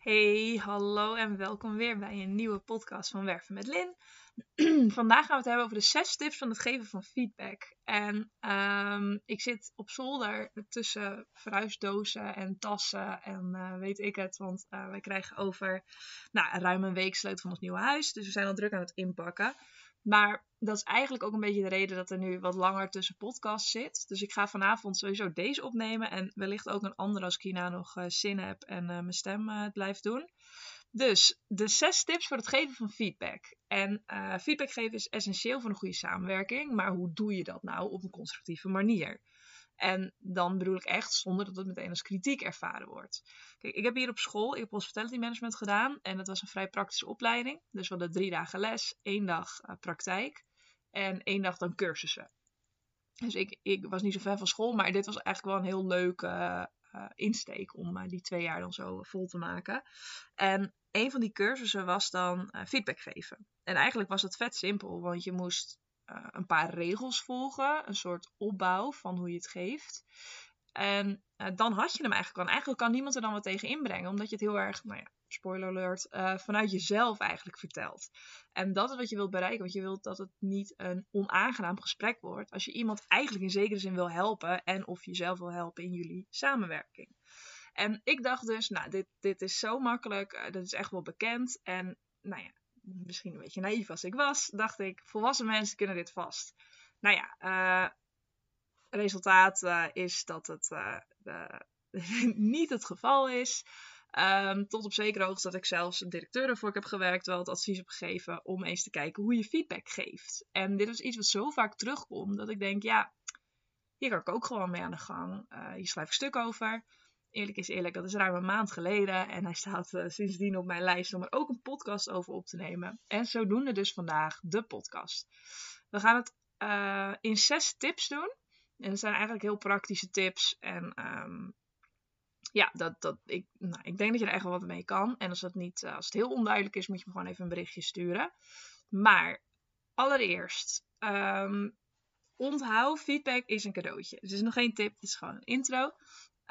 Hey, hallo en welkom weer bij een nieuwe podcast van Werven met Lin. Vandaag gaan we het hebben over de zes tips van het geven van feedback. En ehm, ik zit op zolder tussen verhuisdozen en tassen en uh, weet ik het. Want uh, wij krijgen over nou, ruim een week sleutel van ons nieuwe huis. Dus we zijn al druk aan het inpakken. Maar dat is eigenlijk ook een beetje de reden dat er nu wat langer tussen podcasts zit. Dus ik ga vanavond sowieso deze opnemen. En wellicht ook een andere als ik hierna nog uh, zin heb en uh, mijn stem uh, blijft doen. Dus de zes tips voor het geven van feedback. En feedback geven is essentieel voor een goede samenwerking. Maar hoe doe je dat nou op een constructieve manier? En dan bedoel ik echt zonder dat het meteen als kritiek ervaren wordt. Kijk, ik heb hier op school, ik heb hospitality management gedaan. En dat was een vrij praktische opleiding. Dus we hadden drie dagen les, één dag uh, praktijk en één dag dan cursussen. Dus ik, ik was niet zo fan van school, maar dit was eigenlijk wel een heel leuke uh, insteek om uh, die twee jaar dan zo vol te maken. En een van die cursussen was dan feedback geven. En eigenlijk was het vet simpel, want je moest uh, een paar regels volgen, een soort opbouw van hoe je het geeft. En uh, dan had je hem eigenlijk al. Eigenlijk kan niemand er dan wat tegen inbrengen, omdat je het heel erg, nou ja, spoiler alert, uh, vanuit jezelf eigenlijk vertelt. En dat is wat je wilt bereiken, want je wilt dat het niet een onaangenaam gesprek wordt. Als je iemand eigenlijk in zekere zin wil helpen en of jezelf wil helpen in jullie samenwerking. En ik dacht dus, nou, dit, dit is zo makkelijk, dit is echt wel bekend. En nou ja, misschien een beetje naïef als ik was, dacht ik, volwassen mensen kunnen dit vast. Nou ja, uh, resultaat uh, is dat het uh, niet het geval is. Um, tot op zekere hoogte dat ik zelfs een directeur ervoor heb gewerkt, wel het advies heb gegeven om eens te kijken hoe je feedback geeft. En dit is iets wat zo vaak terugkomt dat ik denk, ja, hier kan ik ook gewoon mee aan de gang. hier schrijf ik stuk over eerlijk is eerlijk, dat is ruim een maand geleden. En hij staat uh, sindsdien op mijn lijst om er ook een podcast over op te nemen. En zodoende dus vandaag de podcast. We gaan het uh, in zes tips doen. En dat zijn eigenlijk heel praktische tips. En um, ja, dat, dat, ik, nou, ik denk dat je er echt wel wat mee kan. En als, dat niet, uh, als het heel onduidelijk is, moet je me gewoon even een berichtje sturen. Maar allereerst, um, onthoud, feedback is een cadeautje. Het is nog geen tip, het is gewoon een intro.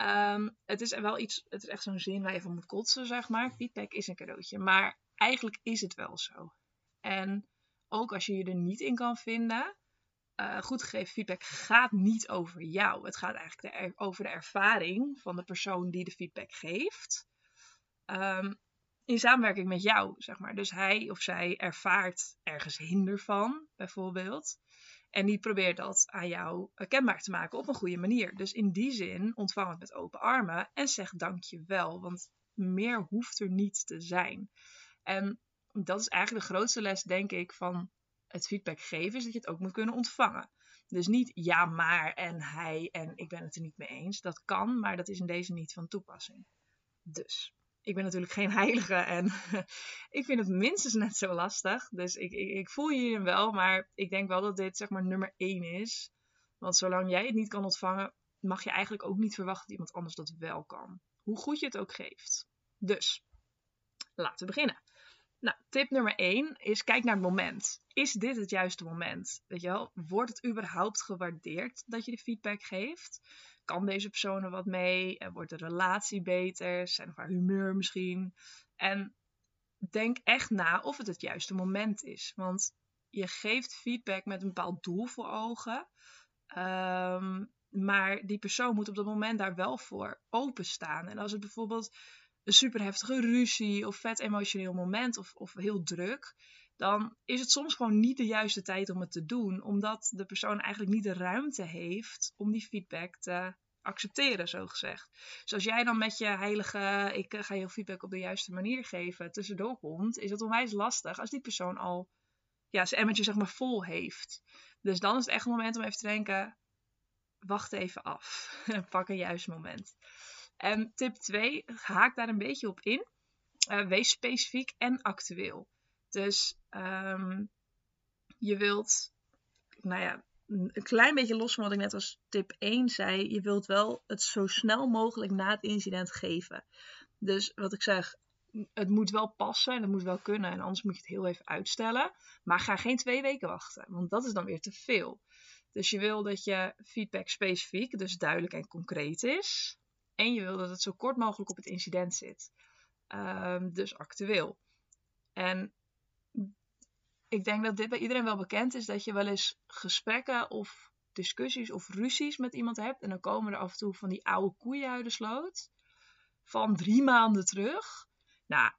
Um, het is wel iets, het is echt zo'n zin waar je van moet kotsen, zeg maar. Feedback is een cadeautje. Maar eigenlijk is het wel zo. En ook als je je er niet in kan vinden, uh, goed gegeven feedback gaat niet over jou. Het gaat eigenlijk over de ervaring van de persoon die de feedback geeft. Um, in samenwerking met jou, zeg maar. Dus hij of zij ervaart ergens hinder van, bijvoorbeeld. En die probeert dat aan jou eh, kenbaar te maken op een goede manier. Dus in die zin ontvang het met open armen en zeg dankjewel. Want meer hoeft er niet te zijn. En dat is eigenlijk de grootste les, denk ik, van het feedback geven, is dat je het ook moet kunnen ontvangen. Dus niet ja, maar en hij en ik ben het er niet mee eens. Dat kan, maar dat is in deze niet van toepassing. Dus ik ben natuurlijk geen heilige en ik vind het minstens net zo lastig. Dus ik, ik, ik voel je wel, maar ik denk wel dat dit zeg maar nummer één is. Want zolang jij het niet kan ontvangen, mag je eigenlijk ook niet verwachten dat iemand anders dat wel kan. Hoe goed je het ook geeft. Dus, laten we beginnen. Nou, tip nummer 1 is kijk naar het moment. Is dit het juiste moment? Weet je wel, wordt het überhaupt gewaardeerd dat je de feedback geeft? Kan deze persoon er wat mee? En wordt de relatie beter? Zijn of haar humeur misschien? En denk echt na of het het juiste moment is. Want je geeft feedback met een bepaald doel voor ogen. Um, maar die persoon moet op dat moment daar wel voor openstaan. En als het bijvoorbeeld een super heftige ruzie of vet emotioneel moment of, of heel druk, dan is het soms gewoon niet de juiste tijd om het te doen, omdat de persoon eigenlijk niet de ruimte heeft om die feedback te accepteren, zo gezegd. Dus als jij dan met je heilige, ik ga je feedback op de juiste manier geven, tussendoor komt, is het onwijs lastig als die persoon al ja, zijn emmertje zeg maar vol heeft. Dus dan is het echt een moment om even te denken, wacht even af. Pak een juist moment. En tip 2, haak daar een beetje op in. Uh, wees specifiek en actueel. Dus um, je wilt, nou ja, een klein beetje los van wat ik net als tip 1 zei. Je wilt wel het zo snel mogelijk na het incident geven. Dus wat ik zeg, het moet wel passen en het moet wel kunnen. En anders moet je het heel even uitstellen. Maar ga geen twee weken wachten, want dat is dan weer te veel. Dus je wil dat je feedback specifiek, dus duidelijk en concreet is. En je wil dat het zo kort mogelijk op het incident zit. ehm, dus actueel. En ik denk dat dit bij iedereen wel bekend is, dat je wel eens gesprekken of discussies of ruzies met iemand hebt. En dan komen er af en toe van die oude koeien uit de sloot. Van drie maanden terug. Nou,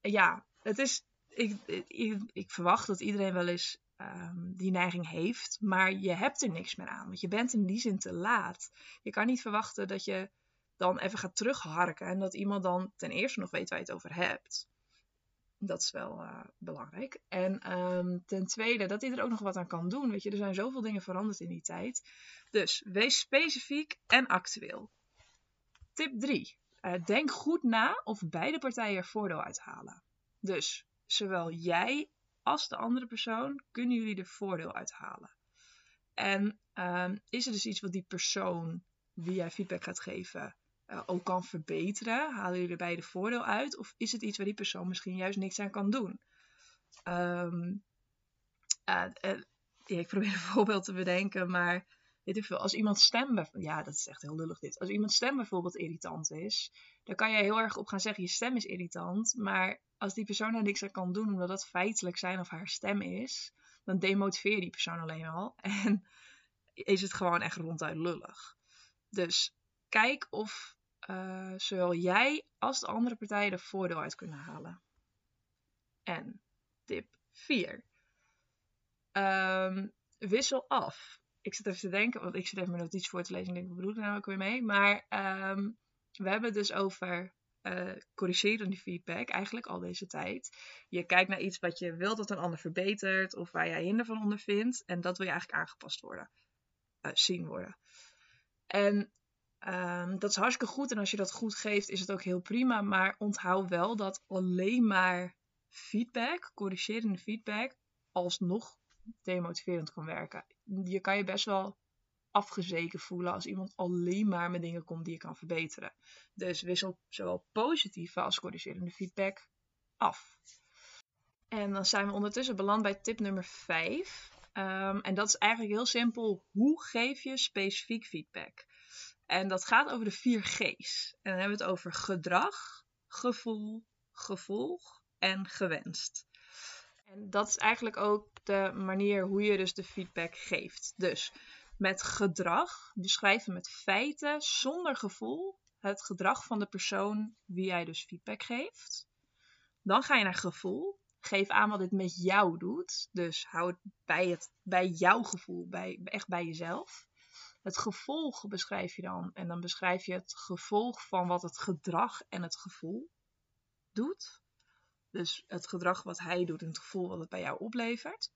ja, het is. Ik, ik, ik verwacht dat iedereen wel eens ehm, die neiging heeft. Maar je hebt er niks meer aan. Want je bent in die zin te laat. Je kan niet verwachten dat je dan even gaat terugharken. En dat iemand dan ten eerste nog weet waar je het over hebt. Dat is wel uh, belangrijk. En um, ten tweede, dat hij er ook nog wat aan kan doen. Weet je, er zijn zoveel dingen veranderd in die tijd. Dus wees specifiek en actueel. Tip 3. Uh, eh, denk goed na of beide partijen er voordeel uithalen. Dus zowel jij als de andere persoon kunnen jullie er voordeel uithalen. En um, is er dus iets wat die persoon wie jij feedback gaat geven uh, ook kan verbeteren? Halen jullie er beide voordeel uit? Of is het iets waar die persoon misschien juist niks aan kan doen? Um, uh, uh, ik probeer een voorbeeld te bedenken, maar weet ik veel, als iemand stem, ja, dat is echt heel lullig dit. Als iemand stem bijvoorbeeld irritant is, dan kan je heel erg op gaan zeggen, je stem is irritant, maar als die persoon er niks aan kan doen, omdat dat feitelijk zijn of haar stem is, dan demotiveer je die persoon alleen al en is het gewoon echt ronduit lullig. Dus kijk of uh, zowel jij als de andere partijen er voordeel uit kunnen halen. En tip 4. Um, ehm, wissel af. Ik zit even te denken, want ik zit even mijn notities voor te lezen. En denk, wat bedoel ik nou ook weer mee? Maar um, we hebben het dus over uh, corrigerende feedback, eigenlijk al deze tijd. Je kijkt naar iets wat je wilt dat een ander verbetert, of waar jij hinder van ondervindt. En dat wil je eigenlijk aangepast worden, uh, zien worden. En Um, dat is hartstikke goed en als je dat goed geeft is het ook heel prima. Maar onthoud wel dat alleen maar feedback, corrigerende feedback, alsnog demotiverend kan werken. Je kan je best wel afgezeken voelen als iemand alleen maar met dingen komt die je kan verbeteren. Dus wissel zowel positieve als corrigerende feedback af. En dan zijn we ondertussen beland bij tip nummer 5. Um, ehm, en dat is eigenlijk heel simpel. Hoe geef je specifiek feedback? En dat gaat over de vier G's. En dan hebben we het over gedrag, gevoel, gevolg en gewenst. En dat is eigenlijk ook de manier hoe je dus de feedback geeft. Dus met gedrag beschrijven met feiten zonder gevoel het gedrag van de persoon wie jij dus feedback geeft. Dan ga je naar gevoel. Geef aan wat dit met jou doet. Dus hou het bij, het, bij jouw gevoel, bij, echt bij jezelf. Het gevolg beschrijf je dan. En dan beschrijf je het gevolg van wat het gedrag en het gevoel doet. Dus het gedrag wat hij doet en het gevoel wat het bij jou oplevert.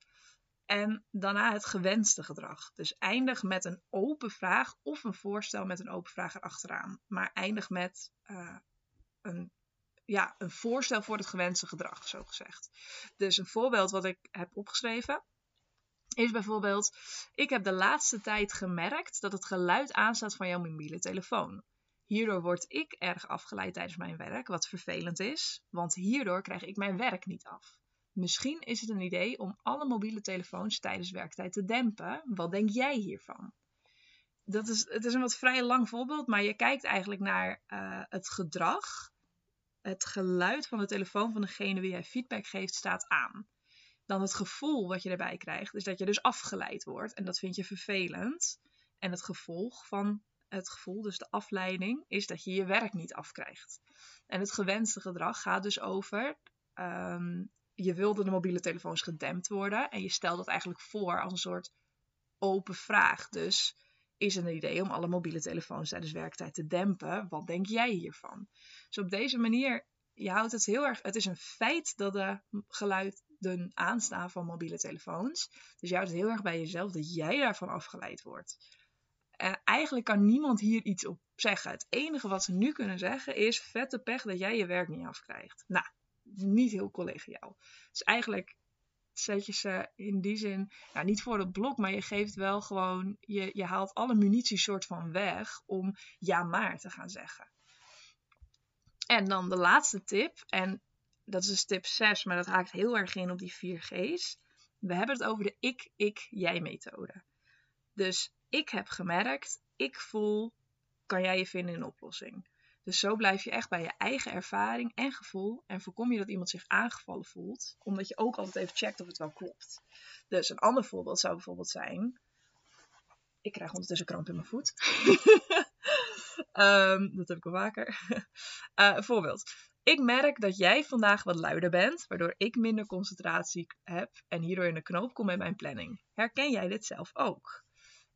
En daarna het gewenste gedrag. Dus eindig met een open vraag of een voorstel met een open vraag erachteraan. Maar eindig met uh, een, ja, een voorstel voor het gewenste gedrag, zo gezegd. Dus een voorbeeld wat ik heb opgeschreven is bijvoorbeeld: Ik heb de laatste tijd gemerkt dat het geluid aanstaat van jouw mobiele telefoon. Hierdoor word ik erg afgeleid tijdens mijn werk, wat vervelend is, want hierdoor krijg ik mijn werk niet af. Misschien is het een idee om alle mobiele telefoons tijdens werktijd te dempen. Wat denk jij hiervan? Dat is, het is een wat vrij lang voorbeeld, maar je kijkt eigenlijk naar uh, het gedrag. Het geluid van de telefoon van degene wie jij feedback geeft staat aan dan het gevoel wat je erbij krijgt, is dat je dus afgeleid wordt. En dat vind je vervelend. En het gevolg van het gevoel, dus de afleiding, is dat je je werk niet afkrijgt. En het gewenste gedrag gaat dus over. Um, je wilde de mobiele telefoons gedempt worden. En je stelt dat eigenlijk voor als een soort open vraag. Dus is het een idee om alle mobiele telefoons tijdens werktijd te dempen? Wat denk jij hiervan? Dus op deze manier, je houdt het heel erg. Het is een feit dat de geluid de aanstaan van mobiele telefoons. Dus het heel erg bij jezelf dat jij daarvan afgeleid wordt. En eigenlijk kan niemand hier iets op zeggen. Het enige wat ze nu kunnen zeggen is vette pech dat jij je werk niet afkrijgt. Nou, niet heel collegiaal. Dus eigenlijk zet je ze in die zin, ja, niet voor het blok, maar je geeft wel gewoon, je, je haalt alle munitie soort van weg om ja maar te gaan zeggen. En dan de laatste tip, en dat is dus tip 6, maar dat haakt heel erg in op die 4 G's. We hebben het over de ik, ik, jij methode. Dus ik heb gemerkt, ik voel, kan jij je vinden in een oplossing. Dus zo blijf je echt bij je eigen ervaring en gevoel. En voorkom je dat iemand zich aangevallen voelt. Omdat je ook altijd even checkt of het wel klopt. Dus een ander voorbeeld zou bijvoorbeeld zijn. Ik krijg ondertussen kramp in mijn voet. Ehm, dat heb ik al vaker. Uh, een voorbeeld. Ik merk dat jij vandaag wat luider bent, waardoor ik minder concentratie heb en hierdoor in de knoop kom met mijn planning. Herken jij dit zelf ook?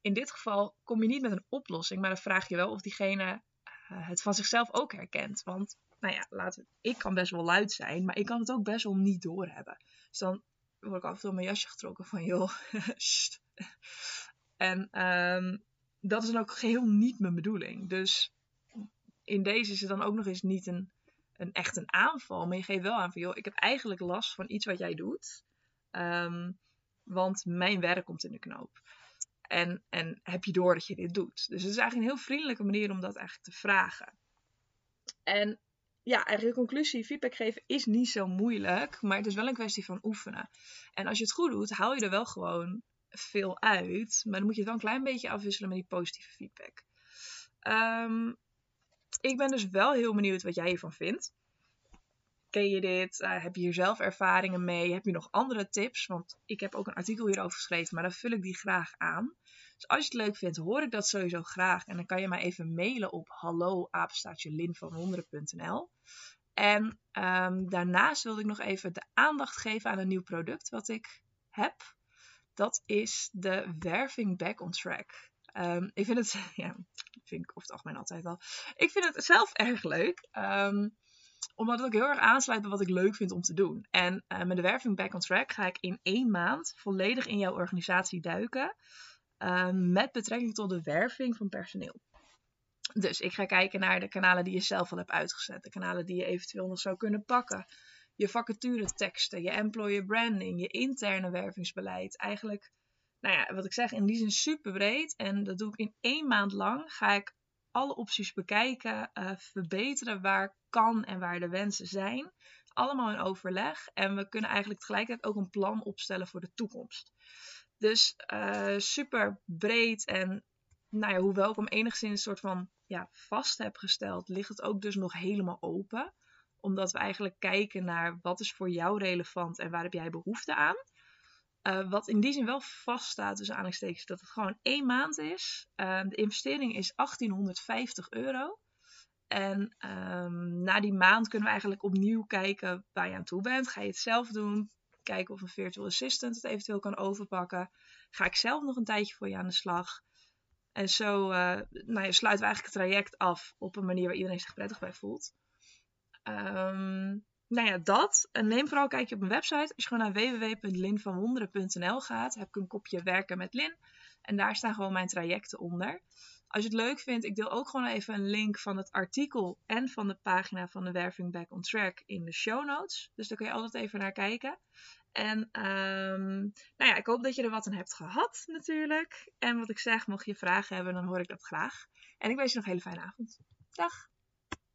In dit geval kom je niet met een oplossing, maar dan vraag je wel of diegene uh, het van zichzelf ook herkent. Want, nou ja, laten we, ik kan best wel luid zijn, maar ik kan het ook best wel niet doorhebben. Dus dan word ik af en toe mijn jasje getrokken van, joh, En um, dat is dan ook geheel niet mijn bedoeling. Dus in deze is het dan ook nog eens niet een, een echt een aanval. Maar je geeft wel aan van, joh, ik heb eigenlijk last van iets wat jij doet. Um, want mijn werk komt in de knoop. En, en heb je door dat je dit doet? Dus het is eigenlijk een heel vriendelijke manier om dat eigenlijk te vragen. En ja, eigenlijk de conclusie, feedback geven is niet zo moeilijk, maar het is wel een kwestie van oefenen. En als je het goed doet, haal je er wel gewoon veel uit, maar dan moet je het wel een klein beetje afwisselen met die positieve feedback. Um, ik ben dus wel heel benieuwd wat jij hiervan vindt. Ken je dit? Uh, heb je hier zelf ervaringen mee? Heb je nog andere tips? Want ik heb ook een artikel hierover geschreven, maar dan vul ik die graag aan. Dus als je het leuk vindt, hoor ik dat sowieso graag. En dan kan je mij even mailen op hallo linvanwonderen.nl. En um, daarnaast wilde ik nog even de aandacht geven aan een nieuw product wat ik heb. Dat is de werving back on track. Um, ik vind het, ja, vind ik over het algemeen altijd wel. Ik vind het zelf erg leuk. Um, omdat het ook heel erg aansluit bij wat ik leuk vind om te doen. En uh, met de werving back on track ga ik in één maand volledig in jouw organisatie duiken. Um, met betrekking tot de werving van personeel. Dus ik ga kijken naar de kanalen die je zelf al hebt uitgezet. De kanalen die je eventueel nog zou kunnen pakken. Je vacature teksten, je employer branding, je interne wervingsbeleid. Eigenlijk nou ja, wat ik zeg, in die zin super breed. En dat doe ik in één maand lang. Ga ik alle opties bekijken, uh, verbeteren waar kan en waar de wensen zijn. Allemaal in overleg. En we kunnen eigenlijk tegelijkertijd ook een plan opstellen voor de toekomst. Dus uh, super breed en nou ja, hoewel ik hem enigszins een soort van ja, vast heb gesteld, ligt het ook dus nog helemaal open. Omdat we eigenlijk kijken naar wat is voor jou relevant en waar heb jij behoefte aan. Uh, wat in die zin wel vaststaat, dus aanhalingstekens, dat het gewoon één maand is. Uh, de investering is 1850 euro. En um, na die maand kunnen we eigenlijk opnieuw kijken waar je aan toe bent. Ga je het zelf doen? Kijken of een virtual assistant het eventueel kan overpakken. Ga ik zelf nog een tijdje voor je aan de slag? En zo uh, nou ja, sluiten we eigenlijk het traject af op een manier waar iedereen zich prettig bij voelt. Um, nou ja, dat. En neem vooral een kijkje op mijn website. Als je gewoon naar www.linvanwonderen.nl gaat, heb ik een kopje werken met Lin. En daar staan gewoon mijn trajecten onder. Als je het leuk vindt, ik deel ook gewoon even een link van het artikel en van de pagina van de Werving Back on Track in de show notes. Dus daar kun je altijd even naar kijken. En um, nou ja, ik hoop dat je er wat aan hebt gehad natuurlijk. En wat ik zeg, mocht je vragen hebben, dan hoor ik dat graag. En ik wens je nog een hele fijne avond. Dag!